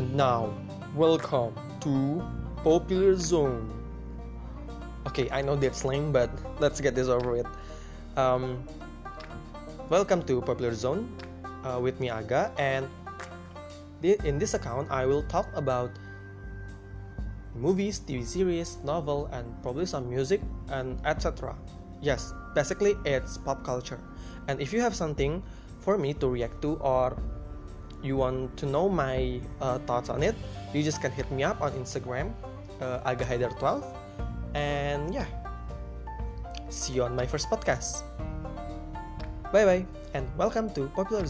And now, welcome to Popular Zone. Okay, I know that's lame, but let's get this over with. Um, welcome to Popular Zone uh, with me, Aga, and in this account, I will talk about movies, TV series, novel, and probably some music and etc. Yes, basically it's pop culture. And if you have something for me to react to or you want to know my uh, thoughts on it, you just can hit me up on Instagram, uh, agahaider12. And yeah, see you on my first podcast. Bye bye, and welcome to Popular.